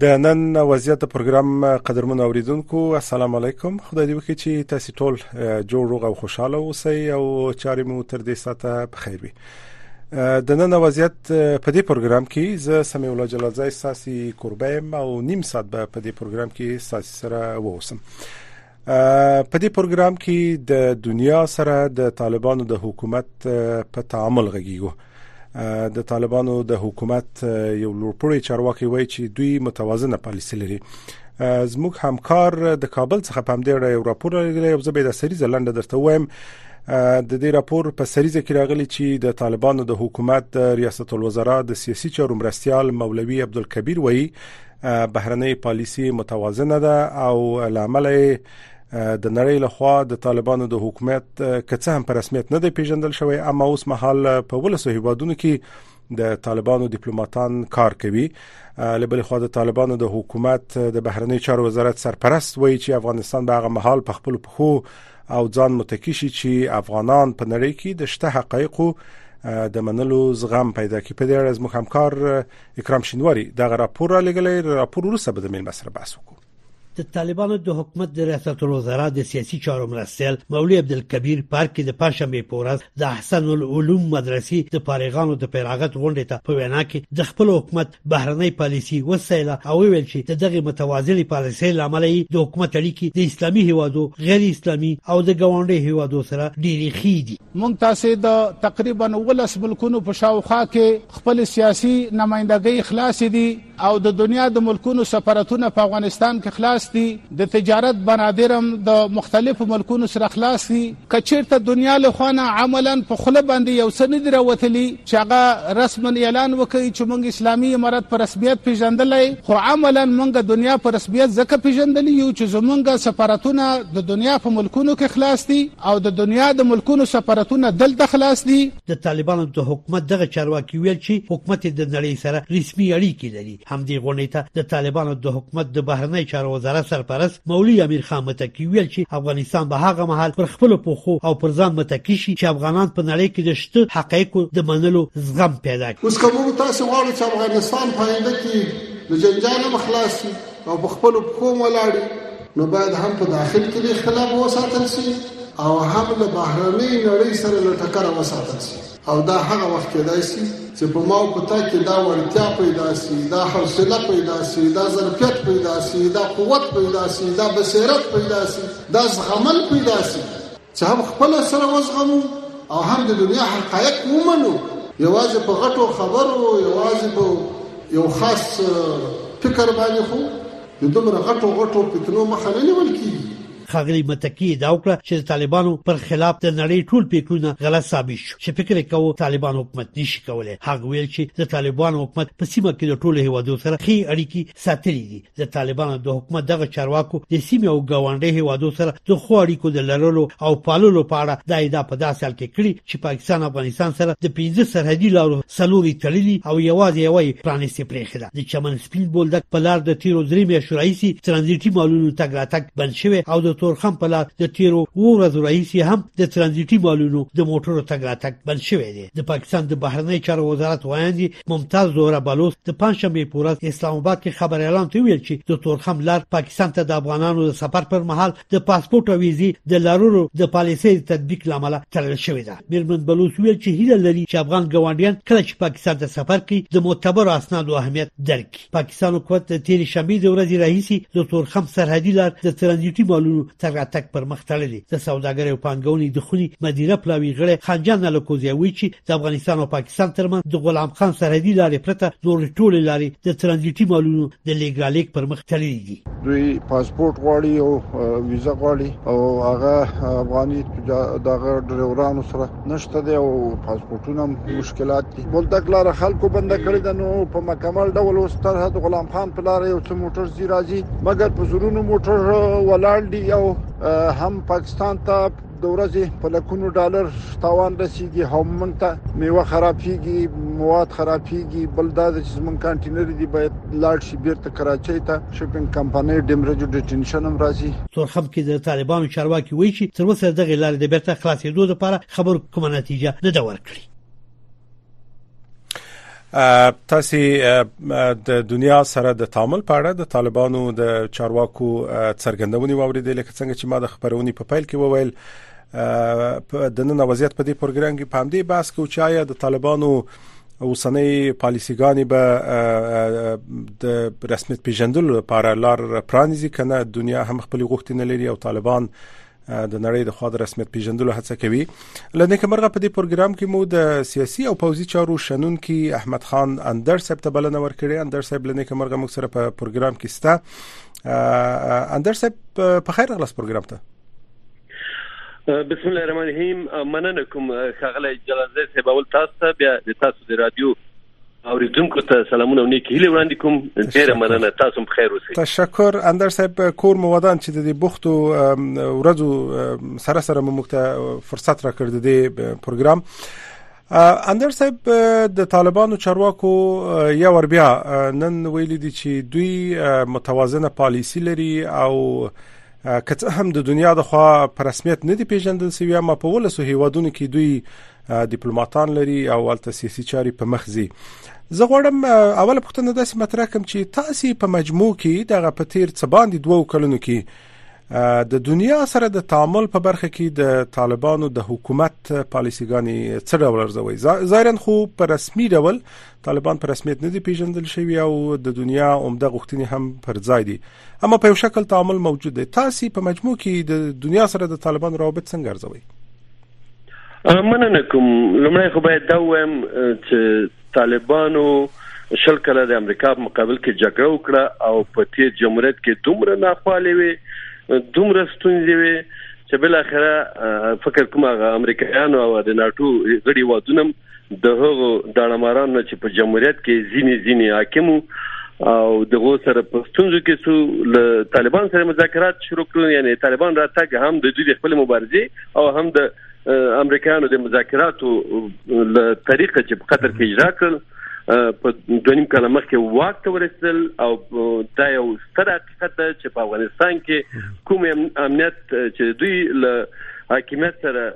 د نن وضعیت پروګرام قدرمن اوریدونکو السلام علیکم خدای دې وکړي چې تاسو ټول جوړ روغ او خوشاله اوسئ او چارې مو تر دې ساته په خیر وي د نن وضعیت په دې پروګرام کې زه سمي الله جلالزای ساسي قربه او نیم ساعت به په دې پروګرام کې ساسي سره ووسم په دې پروګرام کې د دنیا سره د طالبانو د حکومت په تعامل غږیږو د طالبانو د حکومت یو لوړپوړی چارواکي وایي چې دوی متوازنه پالیسي لري زموږ همکار د کابل څخه په همدې اړه یو راپور راغلی او زه به د سری زلند درته وایم د دې راپور په سریزه کې راغلی چې د طالبانو د حکومت د ریاست الوزرا د سیاسي چارو مرستيال مولوي عبدالکبیر وایي بهرنۍ پالیسی متوازنه ده او لامل د نړۍ له خوا د طالبانو د حکومت کڅه هم په رسمیت نه دی پیژندل شوی اما اوس مهال په ولسو هیوادونو کې د طالبانو دیپلوماټان کار کوي لبل خو د طالبانو د حکومت د بهرنی چارو وزارت سرپرست وایي چې افغانستان به هغه مهال په خپل پخو او ځان متکی شي چې افغانان په نړۍ کې د شته حقایقو د منلو زغم پیدا کړي په دې اړه زموږ همکار اکرام شینواری دا غ راپور را لګلې راپور ورسره به د میلمه سره بحث وکړو د طالبانو د حکومت د ریاست الوزرا د سیاسي چارو مرستیال مولوی عبدالکبیر پارک کې د پنځشنبې په ورځ د احسن العلوم مدرسې د فارغانو د پیراغت غونډې ته په وینا کې د خپل حکومت بهرنۍ پالیسي وسیله او ویل چې د دغه متوازنې پالیسي لامل یې د حکومت اړیکې د اسلامي هیوادو غیر اسلامي او د ګاونډي هیوادو سره ډېری خې دي موږ تاسې د تقریبا اوولس ملکونو په شاوخوا کې خپل سیاسي نمایندګۍ خلاصې دي او د دنیا د ملکونو سفارتونه په افغانستان کې خلاص دي د تجارت بنادرم د مختلفو ملکونو سره خلاص دي کچیرته دنیا له خوانه عملا په خله باندې یو څه نه دی راوتلی چې هغه رسما اعلان وکړي چې موږ اسلامي امارت په رسمیت پیژندلای خو عملا موږ دنیا په رسمیت ځکه پیژندلی یو چې زمونږ سفارتونه د دنیا په ملکونو کې خلاص دي او د دنیا د ملکونو سفارتونه دلته خلاص دي. د طالبانو د حکومت دغه چارواکي ویل چې حکومت یې د نړۍ سره رسمي اړیکې لري. همدې غونډې ته د طالبانو د حکومت د بهرنیو چارو وزارت سرپرست مولوي امیر خان متقي ویل چې افغانستان به هغه مهال پر خپلو پښو او پر ځان متکي شي چې افغانان په نړۍ کې د شته حقایقو د منلو زغم پیدا کړي. اوس که موږ تاسې غواړو چې افغانستان په آینده کې له جنجاله به خلاص شي او په خپلو پښو مو ولاړ وي، نو باید هم په داخل کې د اختلاف وساتل شي او هم له بهرنۍ نړۍ سره له ټکر وساتل شي او دا هغه وخت کېدای شي چې په ما او پتا کې دا وړتیا پیدا شي دا حوصله پیدا شي دا ظرفیت پیدا شي دا قوت پیدا شي دا بصیرت پیدا شي دا زغمل پیدا شي چې هم خپل سره وزغمو او هم د دنیا حقایق ومنو یوازې په غټو خبرو یوازې په یو خاص فکر باندې خو د دومره غټو غټو فتنو مخه نه نیول کیږي ښاغلي متقي دا وکړه چې د طالبانو پر خلاف د نړۍ ټول پیکرونه غلط ثابت شو چې فکر کوو طالبان حکومت نشي کولای هغه ویل چې د طالبانو حکومت په سیمه کې د ټولو هیوادو سره خي اړیکی ساتلې دي د طالبانو د حکومت دغه چارواکو د سیمه او ګاونډي هیوادو سره د خو اړیکو د لرلو او پاللو په اړه دا ادعا په داسې حال کې کړې چې پاکستان افغانستان سره د 15 سرحدي لارو سلوري تړلي او یوازې یوې پرانیستې پرېخي د چمن سپین بولدک په لار د تیرو درې میاشتو راهیسې ترانزیټي مالونو تګ راتګ بند شوی او د تورخم په لار د تیرو اوو ورځو راهیسې هم د ترانزیټي مالونو د موټرو تګ راتګ بند شوی دی د پاکستان د بهرنی چارو وزارت ویاندې ممتاز زهره بلوڅ د پنځشنبې په ورځ اسلام آباد کې خبريالانو ته ویل چې د تورخم لار پاکستان ته د افغانانو د سفر پر مهال د پاسپورت او ویزې د لارورو د پالیسۍ تطبیق لامل تړل شوې ده میرمن بلوچ ویل چې هیله لري چې افغان ګاونډیان کله چې پاکستان ته سفر کوي د معتبرو اسنادو اهمیت درک کړي پاکستان حکومت د تیرې شنبې د ورځې راهیسې د تورخم سرحدي لار د ترانزیټي مالونو تر راتګ پر مخ تړلې د سوداګرۍ او پانګونې د خوني مدیره پلاوی غړی خانجان الکوزی وایي چې د افغانستان او پاکستان ترمنځ د غلام خان سرحدي لارې پرته نور ټولې لارې د ترانزیټي مالونو د لیګرالیک پر مخ تړلې دي دوی پاسپورت غواړي او ویزه غواړي او هغه افغاني دغه ډرایورانو سره نشته دی او پاسپورتونه مشکلات دي بولدک لار خلکو بنده کړی ده نو په مکمل ډول اوس تر حد غلام خان په لار یو څه موټر زی راځي مګر په زورونو موټر ولاړ دي او هم پاکستان ته د ورځې په لکونو ډالر تاوان رسیدي هم مونږ ته میوه خرابېږي مواد خرابېږي بل دا چې مونږ کانټینر دی باید لاړ شي بیرته کراچۍ ته شپینګ کمپنۍ ډیمرجو ډیټینشن هم راځي تورخم کې د طالبانو چارواکي وایي چې تر اوسه دغه لارې د بیرته خلاصېدو لپاره خبرو کومه نتیجه نه ده ورکړې تاسو د دنیا سره د تعامل په اړه د طالبانو د چارواکو څرګندونې واوریدې لکه څنګه چې ما د خبرونې په پیل کې وویل د نن وضعیت په دې پروګرام کې پام دی بحث کو چې آیا د طالبانو اوسنۍ پالیسیګانې به د رسمیت پیژندلو لپاره لار پرانیزي کنه دنیا هم خپل غوښتنې لري او طالبان د نړۍ د خوا د رسمیت پیژندلو هڅه کوي لنډه کمرغه په دې پروګرام کې مو د سیاسي او پوځي چارو شنونکي احمد خان اندر صاحب ته بلنه ورکړې اندر صاحب لنډه کمرغه موږ سره په پروګرام کې ستا اندر صاحب په خیر غلس پروګرام ته بسم الله الرحمن الرحیم مننه کوم خغلی جلال زید صاحب اول تاسو بیا د تاسو د رادیو اوریدونکو ته سلامونه او نیک هیله وړاندې کوم ډیره مننه تاسو هم بخیر اوسئ تشکر اندر صاحب کور مو ودان چې د بوختو ورځو سره سره موږ ته فرصت را کړ د پروګرام اندر صاحب د طالبانو چارواکو یا ور بیا نن ویل دي چې دوی متوازنه پالیسی لري او که څه هم د دنیا د خوا په رسمیت نه دی پیژندل شوی اما په ولسو هیوادونو کې دوی ډیپلوماټان لري او الته سیاسي چاري په مخ ځي زه غواړم اوله پوښتنه داسې مطرح کوم چې تاسو په مجموع کې دغه په تیر څه باندې دوو کلونو کې د دنیا سره د تعامل په برخه کې د طالبانو د حکومت پالیسیګانی څه ډول ارزوي ظاهرا خو په رسمي ډول طالبان په رسمیت نه دي پیژندل شوی او د دنیا عمده غوښتنې هم پر ځای دي اما په یو شکل تعامل موجود دی تاسو په مجموع کې د دنیا سره د طالبان روابط څنګه ارزوي مننه کوم لمړی خو باید دا وایم چې طالبانو شل کله د امریکا په مقابل کې جګړه وکړه او په تیر جمهوریت کې دومره ناخوالې وي دومره ستونزې وي چې بل اخره فکر کوم هغه امریکایانو او د ناتو غړي وادونم د هغو داړماران نه چې په جمهوریت کې ځینی ځینی حاکم او دغه سره په ستونزو کې سو له طالبان سره مذاکرات شروع کړو یعنی طالبان راتګ هم د دوی خپل مبارزه او هم د امریکایانو د مذاکراتو له طریقه چې په قطر کې اجرا کړل په دونیم کلمه کې واک ته ورسېدل او دا یو ستر حقیقت ده چې په افغانستان کې کوم امنیت چې دوی له حکومت سره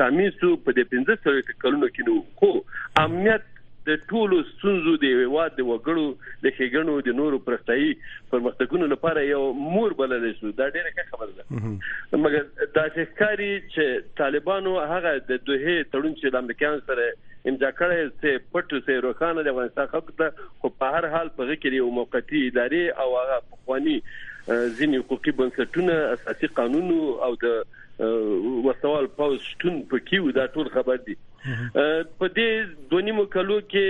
تامین سو په دې 1500 کلونو کې نو خو امنیت د ټولو ستونزو د هیواد د وګړو د ښېګڼو د نورو پرستایي پرمختګونو لپاره یو مور بلل شو دا ډیره ښه خبره ده مګر دا ښکاری چې طالبانو هغه د دوه تړون چې د امریکایانو سره امضا کړی سه پټ سه روښانه د افغانستان خلکو ته خو په هر حال په غکر یو موقتی ادارې او هغه پخوانی ځینې حقوقي بنسټونه اساسي قانون او د وسوال پوز شتون پکې و دا ټول خبر دي په دې دونیمو کلو کې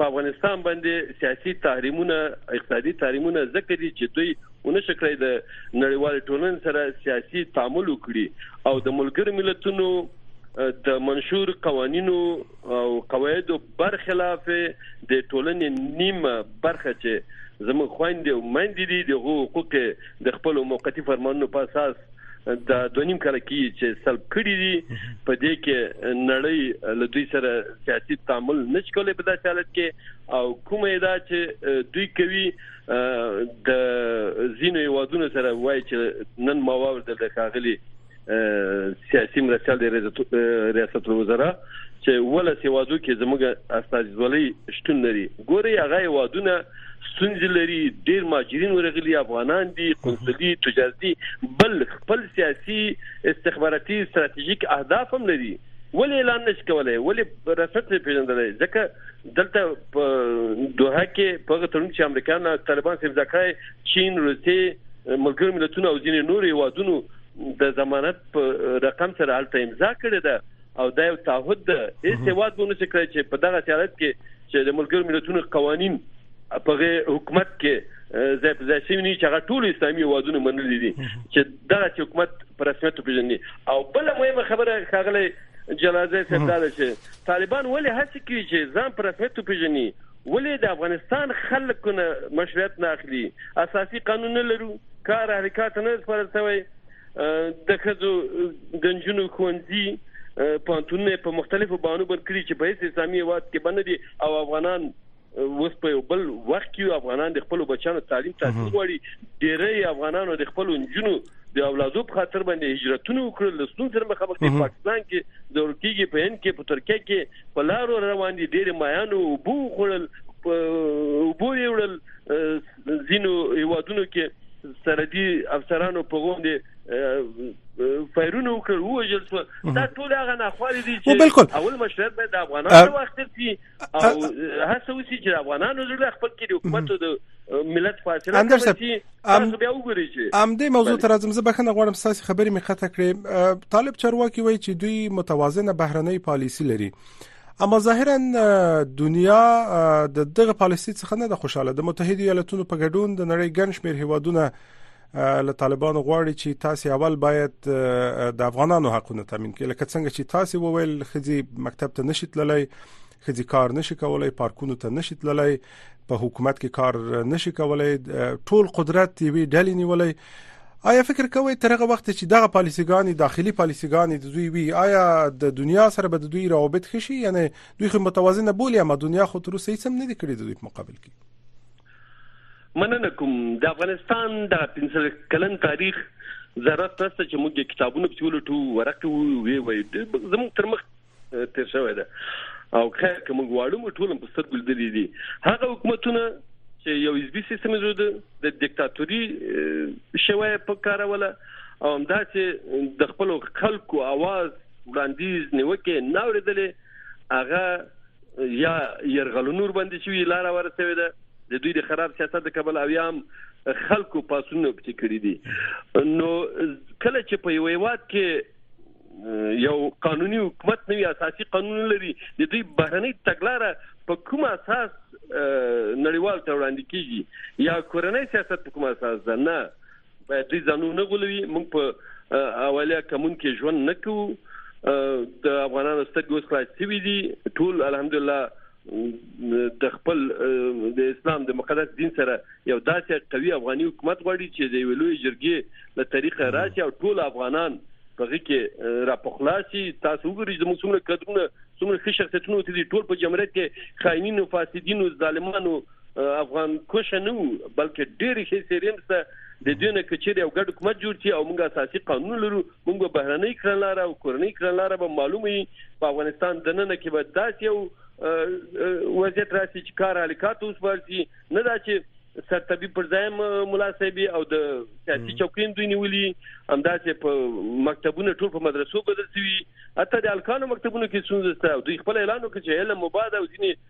په افغانستان باندې سیاسي تحریمونه اقتصادي تحریمونه ذکر دي چې دوی ونشي کړای د نړیوالې ټولنې سره سیاسي تعامل وکړي او د ملګر ملتونو د منشور قوانینو او قواعدو برخلاف د ټولنې نیمه برخه چې زموږ خويندې او مېندې دي د حقوق د خپل موقتی فرمانونو په اساس د دونیم کال کې چې سلب کړی دي په دې کې نړۍ له دوی سره سیاسي تعامل نشکولې په داسې حالت کې او کومه ادا چې دوی کوي د زینو یوادونو سره وایي چې نن ما ورته د کاغلی سیاسي مرستل د ریاست الوزرا چې ولا سیوادو کې زموږ استازولۍ شتون لري ګوري هغه یوادونه ستونزې لري ډیر ماجرین ورغلي افغانان دي قنصلي تجارتي بل خپل سیاسي استخباراتي ستراتیژیک اهداف هم لري ولې اعلان نشي کولای ولې رسټ نه پیژندل ځکه دلته په دوحه کې په هغه تړون چې امریکا نه طالبان سره امضا کړی چین روسیه ملګرو ملتونو او ځینې نور هیوادونو د ضمانت په رقم سره الته امضا کړې ده او دا یو تعهد ده هیڅ هیواد به نشي کړی چې په دغه حالت کې چې د ملګرو ملتونو قوانين په حکومت کې زه په ځای سیمه چې هغه ټول اسلامي هوادونه منلي دي چې دا چې حکومت پر رسمیت پیژني او بل مهمه خبره خغله جلازه سردار چې طالبان ولې هڅې کوي چې ځان په رسمیت وپیژني؟ ولې د افغانستان خلکو نه مشروعیت نه اخلي؟ اساسي قانون نه لرو، کار اهل کار ته نه دی سپارل شوی، د ښځو د نجونو ښوونځي پوهنتونونه په مختلفو بهانو بند کړي چې په هیڅ اسلامي هیواد کې بند نه دي او افغانان اوس په یو بل وخت کې افغانان د خپل بچانو تعلیم ته غواړي ډېری افغانانو د خپل نجونو د اولادو په خاطر باندې هجرتونه وکړل له ستون سره مخامخ دي پاکستان کې د ورکیږي په هند کې په ترکیه کې په لارو روان دي ډېر مایانو وبو خړل وبو یوړل زینو هوادونو کې سره دي افسرانو په غونډه فایرونه وکړ وژل شو دا ټول هغه ناخوالې دي چې اول مشرعیت باید د افغانانو واخیستل شي او هڅه وسی چې افغانانو زړه خپل کې د حکومت او د ملت فاصله اندر صاحب تاسو بیا وګورئ چې ام دې موضوع تر ازم زه بخنه غواړم ساسي خبرې می قطع کړې طالب چارواکي وایي چې دوی متوازنه بهرنۍ پالیسی لري اما ظاهرا دنیا د دغه پالیسی څخه نه د خوشاله د متحده ایالاتونو په ګډون د نړۍ ګڼ شمېر هیوادونه له طالبانو غواړي چې تاسو اول باید د افغانانو حقونه تامین کړئ لکه څنګه چې تاسو وویل خځي مکتب ته نشي تللی خځي کار نشي کولای پارکونو ته نشي تللی په حکومت کې کار نشي کولای ټول قدرت یوې ډلې نیولای آیا فکر کوئ تر هغه وخت چې دغه پالیسیګانی داخلي پالیسیګانی د دوی وی آیا د دنیا سره به د دوی روابط خشي یعنی دوی خو متوازنه بولی اما دنیا خو تر اوسه هیڅ هم نه کړی د دوی په مقابل کې مننه کوم د افغانستان د 15 کلن تاریخ ضرورت نشته چې موږ کتابونه په ولټو ورقه وی وی زموږ تر مخ تیر شوی ده او خیر که موږ واړو موږ ټول په سترګو لیدلې دي هغه حکومتونه چې یو حزبي سیستم جوړ دی د دیکتاتوري شوی په کاروله او همدا چې د خپل خلکو आवाज وړاندیز نیوکه نه اوریدلې هغه یا يرغلونور باندې شوی لار ورسوي ده د دوی د خراب سیاست د کبل او یام خلکو پاسونه پکې کړی دي نو کله چې په یو واد کې یو قانوني حکومت نه وي اساسي قانون لري د دوی بهرنۍ تګلاره په کوم اساس نړیوال ته وړاندې کیږي یا کورنۍ سیاست په کوم اساس ده نه باید دوی ځانونه غولوي موږ په اولیه کمون کې ژوند نه کوو د افغانانو سترګې اوس خلاص شوې دي ټول الحمدلله د خپل د اسلام د مقدس دین سره یو داسې قوي افغاني حکومت غواړي چې د ویلوې جرګې له طریقه راشي او ټول افغانان په غي کې را پخلاصي تاسو وګورئ چې موږ څومره قدرونه څومره ښه شخصیتونه دي ټول په جمهوریت کې خاينینو فاسدینو ظالمانو افغان کوشه نه وو بلکې ډېر شي سیریم سره د دوی نه کچېر یو ګډ حکومت جوړ شي او موږ اساسي قانون لرو موږ بهرنۍ کړنلار او کورنۍ کړنلار به معلومي په افغانستان د نن کې به داسې یو وضعیت راسي چې کار حرکت اوس ورسي نه دا چې سرتبي پر ځای مولا صاحب او د سیاسي چوکین دوی نیولې همداسې په مکتبونو ټول په مدرسو بدل شوی اته د الکانو مکتبونو کې څنګه دوی خپل اعلان وکړي چې علم مبادا او ځینې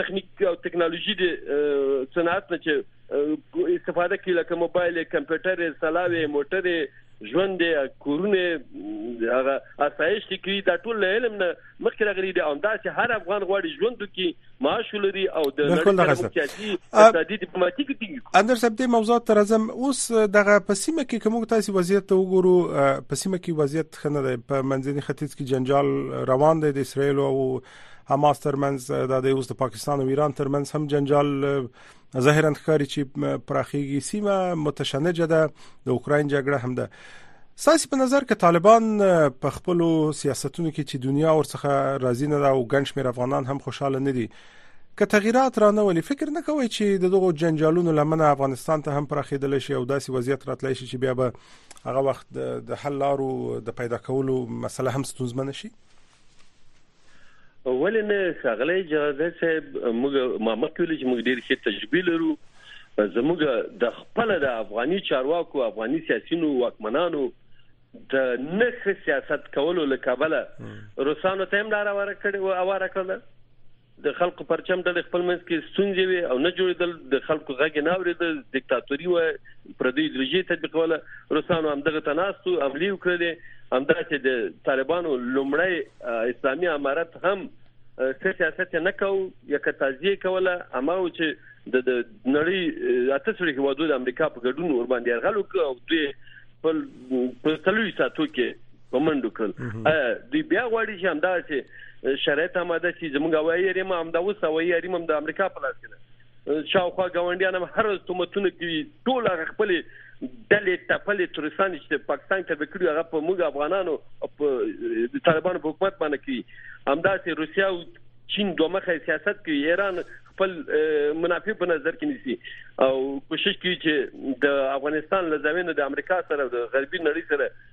تخنیک او ټکنالوژي د صنعت نه چې استفاده کوي لکه موبایل کمپیوټر سلاوي موټر ژوند کورونه هغه اسایش کوي دا ټول علم نه مخکې راغلي دي او دا چې هر افغان غواړي ژوند وکړي معاش ولري او د نړۍ سیاسي اقتصادي ډیپلوماټیک دي اندر صاحب د موضوع تر ازم اوس دغه په سیمه کې کوم تاسو وضعیت ته وګورو په سیمه کې وضعیت خنه ده په منځني ختیځ کې جنجال روان دی د اسرایل او حماس ترمنځ د دې اوس د پاکستان او ایران ترمنځ هم جنجال ظاهرا ښکاري چې پراخيږي سیمه متشنجه ده د اوکرين جګړه هم ده ساسي په نظر کې طالبان په خپل سیاستونو کې چې دنیا ورڅخه راضي نه ده او ګنش مې افغانان هم خوشاله نه دي که تغیرات را نه ولي فکر نه کوي چې دغه جنجالونو لمنه افغانستان ته هم پراخېدل شي او داسې وضعیت راتلای شي چې بیا به هغه وخت د حل لارو د پیدا کولو مسله هم ستونزمن شي ولې نه ښاغلی جهادي صاحب موږ ما مخکې ویلي چې موږ ډېر ښه تجربې لرو زموږ د خپل د افغاني چارواکو افغاني سیاسيونو واکمنانو د نخ سیاست کولو لکابله روسانو ته هم لار واره کړې او واره کړل د خلکو پرچم ډلې خپل منځ کې ستونزې وي او نه جوړېدل د خلکو غږ نه اورېدل دیکتاتوري و پردی ایدلوژي تطبیقوله روسانو هم دغه تناستو عملی وکړلې همداسې د طالبانو لومړی اسلامي امارت هم څه سیاست نه کاو یا که تازیه کوله اما و چې د نړۍ اته سړي هوادو د امریکا په ګډون ور باندې یرغل وکړ او دوی په تلوي ساتو کې په منډو کړل دوی بیا غواړي چې همدا چې شرایط آماده شي زمونږ وایي یې ما همدا اوس وایي یې ما د امریکا په لاس کې ده شاوخوا ګاونډیان هم هر ورځ تمتونه کوي ټول هغه خپل ډلې تپلې ترسان چې پاکستان ته وکړي هغه په موږ افغانانو په طالبانو په حکومت باندې کوي همدا چې روسیا او چین دوه مخه سیاست کوي ایران خپل منافع په نظر کې نیسي او کوشش کوي چې د افغانستان لزمینه د امریکا سره د غربي نړۍ سره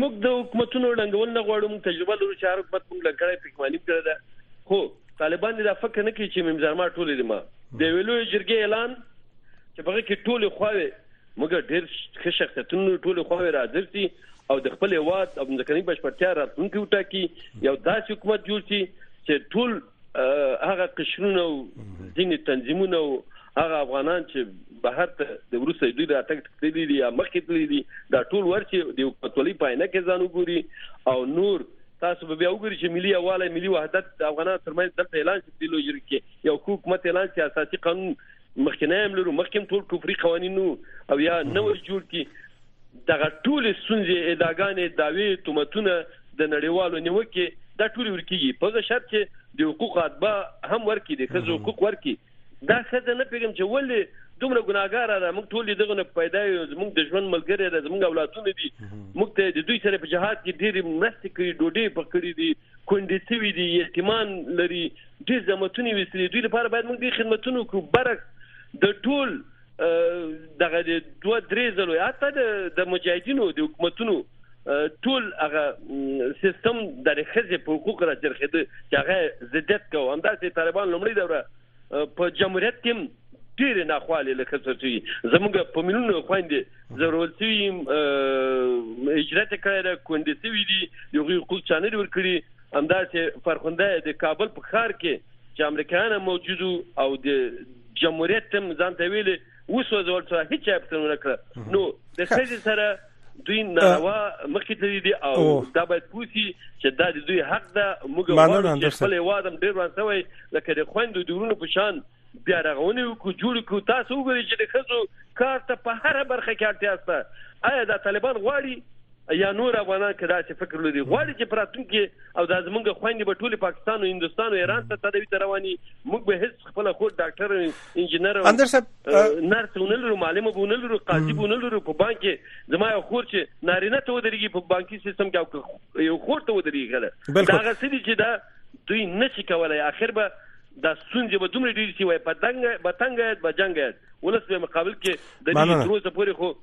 موږ د حکومتونو ړنګول نه غواړو موږ تجربه لرو چې هر حکومت موږ لکړای پکمانیم کړی ده خو طالبان دې دا فکر نه کوي چې ممزرما ټولې دي ما د ویلو جرګې اعلان چې په کې ټولې خواوې موږ ډېر ښه شخصیتونه ټولې خواوې راځي او د خپل واد او ځکني بشپړتیا راتلونکي وټاکي یو داسې حکومت جوړ شي چې ټول هغه قشرونه او ځینې تنظیمونه او هغه افغانان چې بهر ته د ورسې دوی د اتک تللی دي یا مخکې تللی دي دا ټول ورچی د یو کتولي پاینه کې ځان وګوري او نور تاسو به بیا وګورئ چې ملي اواله ملي وحدت د افغانانو ترمنځ دلته اعلان شي په لوجر کې یو حکومت اعلان شي اساسي قانون مخکنی هم لرو مخکې ټول کفري قوانين وو او یا نوې جوړ کی دغه ټول سنځي اداګانې داوی تومتونه د نړیوالو نیوکه دا ټول ورکیږي په هغه شرط چې د حقوق ادبا هم ورکی دي خزو حقوق ورکی دا خزه نه پیګم چې ولې دومره ګناګار را موږ ټول دغه نه پیدا یو موږ د ژوند ملګری را موږ اولادونه دي موږ ته د دوی سره په جهاد کې ډېری مرستې کوي ډوډۍ پکړې دي کونډې سوي دي یتیمان لري ډیر زحمتونه ویستلي دوی لپاره باید موږ دې خدمتونه وکړو برعکس د ټول دغه د دوه درې ځلو حتی د مجاهدینو د حکومتونو ټول هغه سیستم د خځې په حقوق را چرخېده چې هغه ضدیت کوو همداسې طالبان لومړی دوره په جمهوریت کې ډېرې ناخوالې لکه څه چې زموږ په ملونو خوندې ضرورت سوي هجرت کړی دی کونډې سوي دي د هغوی حقوق چا نه دي ورکړي همداسې فرخنده د کابل په ښار کې چې امریکایان هم موجود او د جمهوریت هم ځان ته ویلې وسوځول سره هیڅ چا پوښتنه ونه کړه نو د ښځې سره دوی ناروا مخکې تللی دي او دا باید پوسی چې دا د دوی حق ده موږ غواړو چې خپل وادم ډیر ورسوي لکه د خويندو د ورونو په شان بیا رغونې وکړو جوړ کړو تاسو وګورئ چې د خزو کار ته په هر برخه کې اړتیا سته آیا دا طالبان غواړي یا نور افغانان کدا چې فکر لري غواړي چې پراتونکو او دا زمونږ خويندې به ټول پاکستان او هندستان او ایران ته تداوی ته رواني موږ به هیڅ خپل خو ډاکټر او انجنیر او اندر صاحب نرس ونلرو معلم ونلرو قاضي ونلرو په بانک کې زما یو خور چې نارینه ته ودرېږي په بانکي سیستم کې یو خور ته ودرېږي دا هغه سړي چې دا دوی نشي کولای اخر به دا ستونزې به دومره ډېرې شي وای په دنګ به تنګ به جنګ ولس به مقابل کې د دې تروسه پورې خو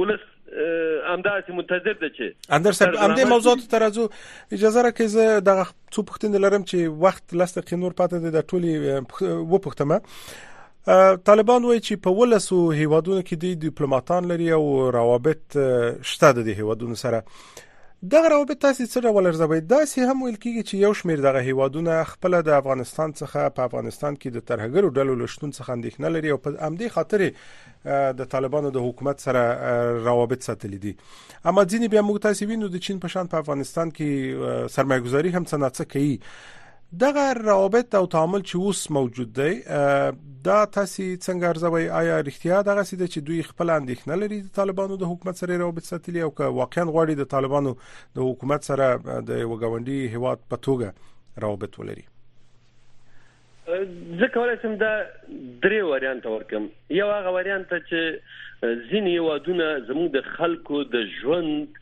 ولس همداسې منتظر ده چې اندر صاحب همدې موضوعات ته راځو اجازه راکړئ زه دغه څو پوښتنې لرم چې وخت لس دقیقې نور پاتې دی د ټولي و پوښتمه طالبان وایي چې په ولسو هیوادونو کې د ډیپلوماټان لري او روابط شته د هیوادونو سره دغه روابط تاسو څه ډول ارزوي دا سه هم ویل کیږي چې یو شمیر دغه هیوادونه خپل د افغانستان څخه په افغانستان کې د ترهګرو ډلو لشتون څخه اندېښنه لري او په امدې خاطر د طالبانو د حکومت سره روابط ساتلي دي اما ځینې بیا موږ تاسو وینو د چین په شان په افغانستان کې سرمایه گذاري هم څه ناڅه کوي دغه روابط او تعامل چې اوس موجود دی دا تاسو څنګه ارزوي آیا رښتیا دغه سي چې دوی خپل اندېښنه لري د طالبانو د حکومت سره روابط ساتلي او که واقعا غواړي د طالبانو د حکومت سره د وګاونډي هواد په توګه روابط ولري زه کولای شم دا درې وریانت ورکم یو هغه وریانت چې ځینې هیوادونه زموږ د خلکو د ژوند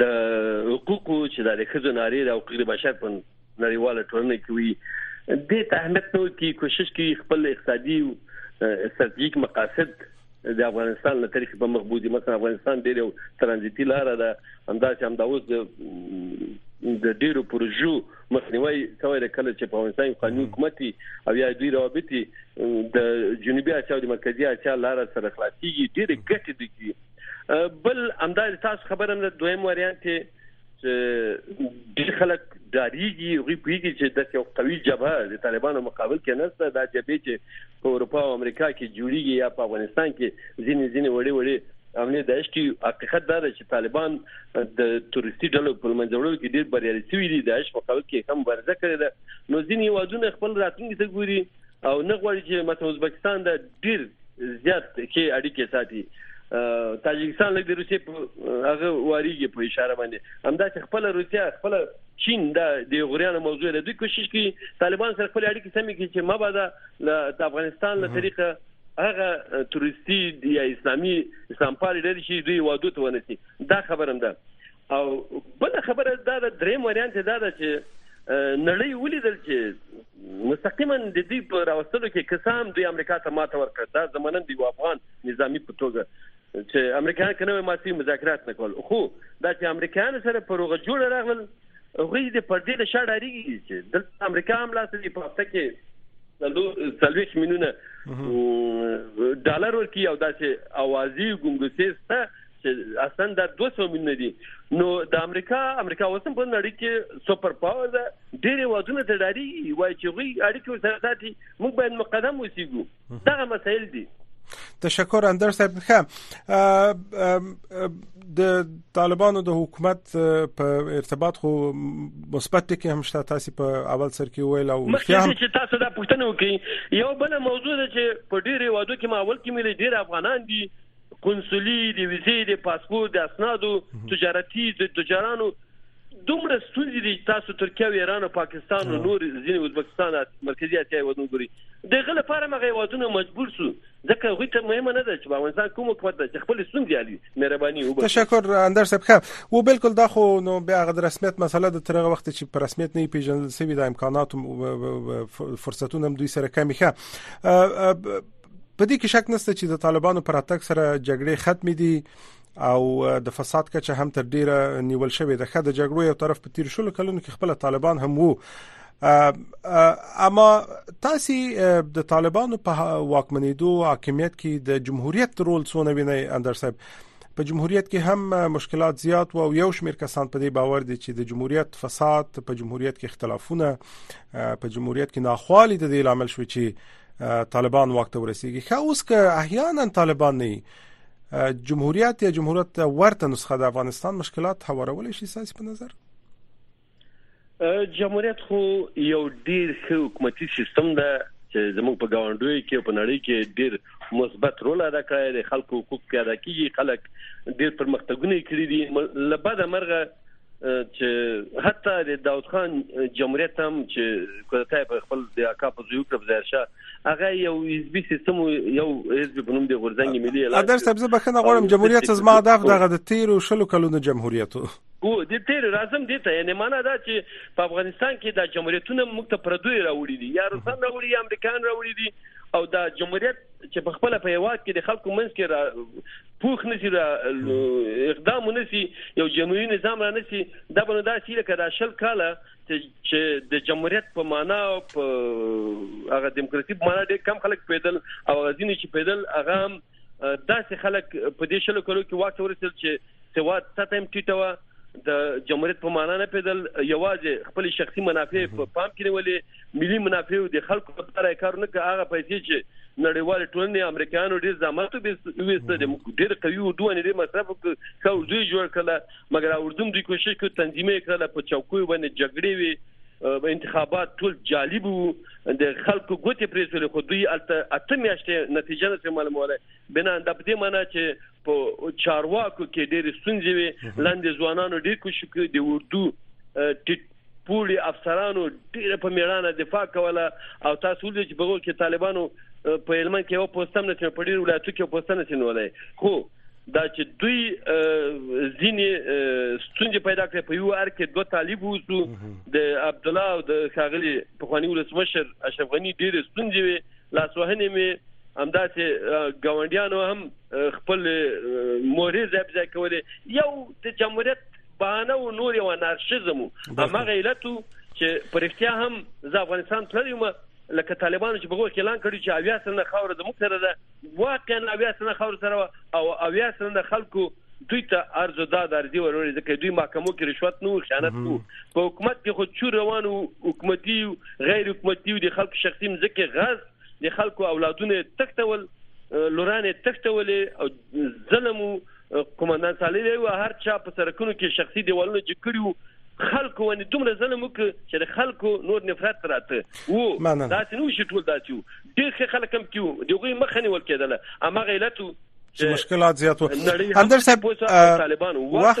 د حقوقو چې د ښځو ناري او حقوق بشر په نړیواله ټولنه کې وي د تهمت نو کې کوشش کوي خپل اقتصادي او ستراتیژیک مقاصد د افغانستان له تاریخ په مخ بوزي مثلا افغانستان ډیر ترانزیتي لار ده همدا چې همدا اوس د ډیرو پروژو مخنیوي سوی د کله چې په افغانستان کې قانوني حکومت او یا دوی روابط د جنوبي اسیا او د مرکزی اسیا لار سره خلاصيږي ډېر ګټې دي بل همدا تاسو خبره نه دویم وریانت چې ډېر خلک داریږي غوي پیږي چې د یو قوي جبهه د طالبانو مقابل کې نسته دا جبهه چې په اروپا او امریکا کې جوړیږي یا په افغانستان کې ځینې ځینې وړي وړي امنیت دایښت کې حقیقت دا دی چې طالبان د تروریستي ډلو په منځ وړلو کې ډیر بریالي شوي دي داعش په قوت کې هم ورزه کړې ده نو ځینې هیوادونه خپل راتلونکي ته ګوري او نه غواړي چې مثلا ازبکستان د ډیر زیات کې اړیکې ساتي تاجکستان لږ د روسیې په هغه واریږي په اشاره باندې همدا چې خپل روسیا خپل چین دا د غوریانو موضوع ده دوی کوشش کوي طالبان سره خپل اړیکې سمې کړي چې مبادا د افغانستان له طریقه هغه تروریستي یا اسلامي اسلامپالي ډلې چې دوی وادو ته ونسي دا خبره هم ده او بل خبره دا د درې وریانت دا ده چې نړۍ ولیدل چې مستقیما د دې په راوستلو کې قسم دوی امریکا ته ماته ورکړ دا زمونږ دی افغان نظامی په توګه چې امریکایان کنه ماسي مذاکرات نکول خو دا چې امریکایان سره پروغه جوړ راغلل هغوی د پردې له شا ډارېږي چې دلته امریکا هم لاس لري په هفته کې څلوېښت میلیونه ډالر ورکړي او داسې اوازي ګنګوسې شته چې اصلا دا 200 میلیونه دي نو د امریکا امریکا اوس په نړۍ کې سپر پاور ده ډېر وادونه ته ډاري وایي چې وی اړیکې سره ساتي موږ باید مقدم وسیګو دغه مسایل دي تشکر اندر صاحب ښه د طالبانو د حکومت په ارتباط خو مثبت ټکی هم شته تاسو په اول سر کې ویل او بیا هم چې تاسو دا پوښتنه وکړي یو بل موضوع ده چې په ډیره وادو کې ما اول کې ملي ډیر افغانان دي قنصلي د ویزې د پاسپورت د اسنادو تجارتي د تجارانو دومره ستونزې دي تاسو ترکیه او ایران او پاکستان او نور ځینې ازبکستان مرکزی اسیا هیوادونه ګوري د غل لپاره مغه هیوادونه مجبور شو ځکه غوی ته مهمه نه ده چې افغانستان کوم حکومت د خپل ستونزې علي مهرباني وبخښه تشکر اندر صاحب ښه و بالکل دا خو نو بیا غد رسمیت مسله د ترغه وخت چې پر رسمیت نه پیژندل سوي د امکانات فرصتونه دوی سره کمی ښه په دې کې شک نشته چې د طالبانو پر اتک سره جګړې ختمې دي او د فساد کچه هم تر ډیره نیول شوې ده خه د جګړو یو طرف په تیر شلو کلونو کې خپل طالبان هم وو اما تاسو د طالبانو په واکمنیدو حاکمیت کې د جمهوریت رول څونه وینئ اندر صاحب په جمهوریت کې هم مشکلات زیات او یو شمیر کسان په دې باور دي چې د جمهوریت فساد په جمهوریت کې اختلافونه په جمهوریت کې ناخوالي د دې لامل شوی چې طالبان وخت ورسیږي خو اوس که احیانا طالبان نه جمهوریت یا جمهوریت ورته نسخه د افغانستان مشکلات هوارول شي ساس په نظر جمهوریت خو یو ډیر ښه حکومتي سیستم ده چې زموږ په گاونډوي کې په نړۍ کې ډیر مثبت رول ادا کړی دی خلکو حقوق پیدا کیږي خلک ډیر پرمختګونه کړی دي لبا د مرغه چې حتی د داود خان جمهوریت هم چې کودتا په خپل د اکا په زیو کړ ظاهر شاه هغه یو حزبي سیستم یو حزب په نوم د غورځنګ ملي اعلان ادر سبزه بخنه غواړم جمهوریت زما هدف دغه د 13 شلو کلونو جمهوریت او د تیر راځم دي ته یعنی معنا دا چې په افغانستان کې د جمهوریتونه موږ ته پردوی راوړي دي یا روسان راوړي یا امریکایان راوړي دي او دا جمهوریت چې په خپل په هیواد کې د خلکو منځ کې را پوخ نسی را اقدام نسی یو جمهوریت نظام را نسی دا بنو دا سیله کړه شل کاله چې د جمهوریت په معنا په هغه دیموکراسي په معنا ډېر کم خلک پیدل او غزینې چې پیدل هغه داسې خلک په دې شلو کلو کې واټ ورسېل چې سوا ستایم ټیټه د جمهوریت په معنا نه پیدل یوازې خپل شخصي منافع په پام کې نیولې ملي منافعو دي خلکو لپاره کار نه کوي هغه پیسې چې نړیوال ټولنې امریکایانو ډیر زحمت ویسته دي ډیر قوي او دوه نه مصرف څو اردو جوړ کړل مګر اردو دوی کوشش کوي تنظیمي کړل په چوکوي باندې جګړې وي انتخابات ټول جالب وو د خلکو ګوتې پرې سولې خو دوی اته میاشتې نتیجه نه سي معلوموله بنا د دې معنی چې په چارواکو کې ډېر ستونزې وي لاندې ځوانانو ډېر کوشش کوي د اردو پوړي افسرانو ډیره په میړانه دفاع کوله او تاسو ولید چې په هغو کې طالبانو په هلمند کې یوه پوسته هم نشي په ډیرو ولایتو کې یوه پوسته نشي نیولی خو دا چې دوی ځینې ستونزې پیدا کړې په یو ار کې دوه طالب وو د عبد الله او د ښاغلي پخوانی ولسمشر اشرف غنی ډېر ستونزې وي لاسوهنې می همداسې ګاونډیانو هم خپل مورې ځای ځای کولې یو د جمهوریت بهانه و نور یو انارشیزم و همغه علت و چې په رښتیا هم زه افغانستان تللی وم لکه طالبانو چې بغوښ اعلان کړی چې اویا سلنه خاور زموږ سره ده واقعا اویا سلنه خاور سره وه او اویا سلنه خلکو دوی ته ارز او داد ارزي ورولې ځکه دوی محکمو کې رشوت نه خیانت نه په حکومت کې خو چور روانو حکومتي غیر حکومتي د خلکو شخصي مزکه غاز د خلکو اولادونه تختول لورانه تختول او ظلم قومندان صالح وی هر چا په سرکونو کې شخصي دیوالونه جګ کړي وو خلکو باندې دومره ظلم وکړ چې د خلکو نور نفرت راته وو داسې نو شي ټول داسې وو ډېر ښه خلک هم کیو دغه مخه نیول کېدله اما غیلت چې مشکلات زیات وو اندر صاحب طالبان وخت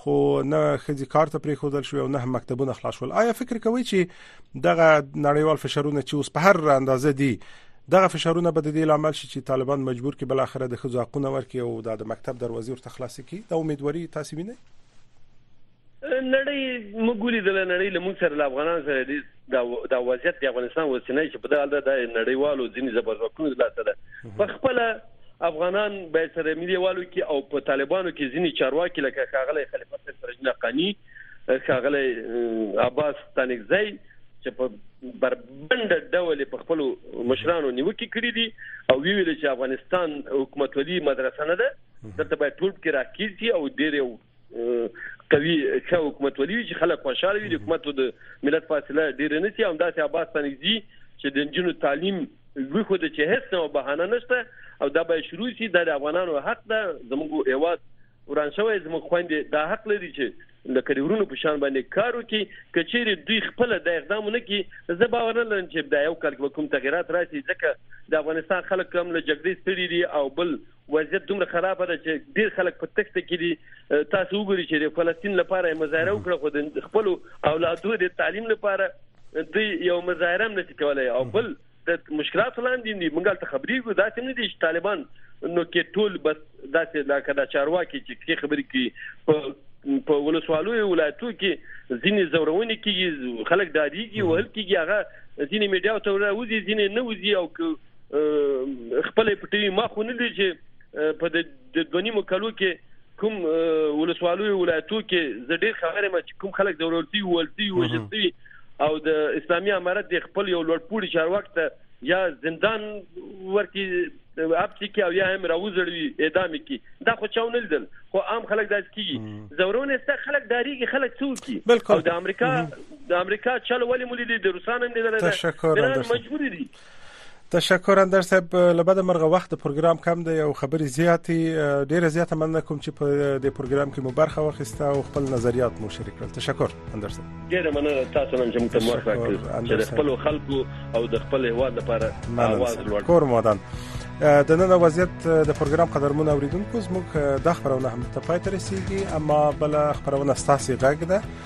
خو نه خځې کار ته پرې خودل شو او نه مکتبونه خلاص شول آیا فکر کوي چې دغه نړیوال فشارونه چې اوس په هر اندازه دي دغه فشارونه به د دې لامل شي چې طالبان مجبور کې بل اخره د خځو حقونه ورکړي او د مکتب دروازې ورته خلاصې کړي دا امیدواري تاسو وینئ نړۍ موږ ولیدل نړۍ له موږ سره افغانان سره دي دا وضعیت د افغانستان وسنۍ چې په دغه د نړیوالو ځینې زبرځواکونو لاس ده په خپل افغانان باید سره ملي والو کې او په طالبانو کې ځینی چارواکي لکه ښاغلی خلیفه صاحب سرجن قانی ښاغلی عباس تانکزی چې په بربند ډول په خپل مشرانو نیوکې کړې دي او ویل چې افغانستان حکومتولي مدرسه نه ده دلته باید ټول کې راکېږي او ډېر قوي ښه حکومت ولري چې خلک خوشاله وي د حکومت د ملت فاصله ډیر نه سي او داسې عباس تنګزي چې د جنو تعلیم وی خو د چې هیڅ نو بهانه نشته او دا به شروع شي د افغانانو حق ده زموږ ایواز وران شوی زموږ خويندې دا حق لري چې د کډورونو په شان باندې کار وکړي کچېری دوی خپل د اقدام نه کی زه باور نه لرم چې دا یو کال کوم تغیرات راشي ځکه د افغانستان خلک کوم له جګړې ستړي دي او بل وضعیت دومره خراب ده چې ډیر خلک په تخته کې دي تاسو وګورئ چې د فلسطین لپاره مظاهره وکړه خو د خپل اولادو د تعلیم لپاره دوی یو مظاهره نه کولای او بل د مشکلات لاندې دي موږ ته خبرې کوو دا څنګه دي چې طالبان نو کې ټول بس داسې لکه دا چارواکي چې خبرې کوي په په ولسوالو ولایتو کې ځینې زورونې کې خلک دادیږي ول کېږي هغه ځینې میډیا ته راوځي ځینې نه وځي او خپل پټي ما خو نه دي چې په د دونی مکلو کې کوم ولسوالۍ ولایتو کې زه ډېر خبره ما چې کوم خلک د ورورتي ولتي وجستي او د اسلامي امارت د خپل یو لوړپوړي چارواک ته یا زندان ورکی اپسی کې او یا هم راوځړوي اعدام کی دا خو چاونه لیدل خو عام خلک داس کیږي زورونه است خلک داریږي خلک څوکي او د امریکا د امریکا چل ولې مولې دي د روسانو نه لیدل تشکر مجبور دي تشکر اندر صاحب لبد مرغه وخت د پروګرام کم دی او خبرې زیاتې ډیره زیاته مننه کوم چې په دې پروګرام کې مو برخه واخیسته او خپل نظریات مو شریک کړل تشکر اندر صاحب ډیره مننه تاسو نن چې موږ ته موافق کړل چې خپل خلکو او د خپل هوا لپاره आवाज لوړ کور مودان د نن وضعیت د پروګرام قدرمن اوریدونکو زموږ د خبرونه هم ته پاتې رسیدي اما بل خبرونه ستاسو غږ ده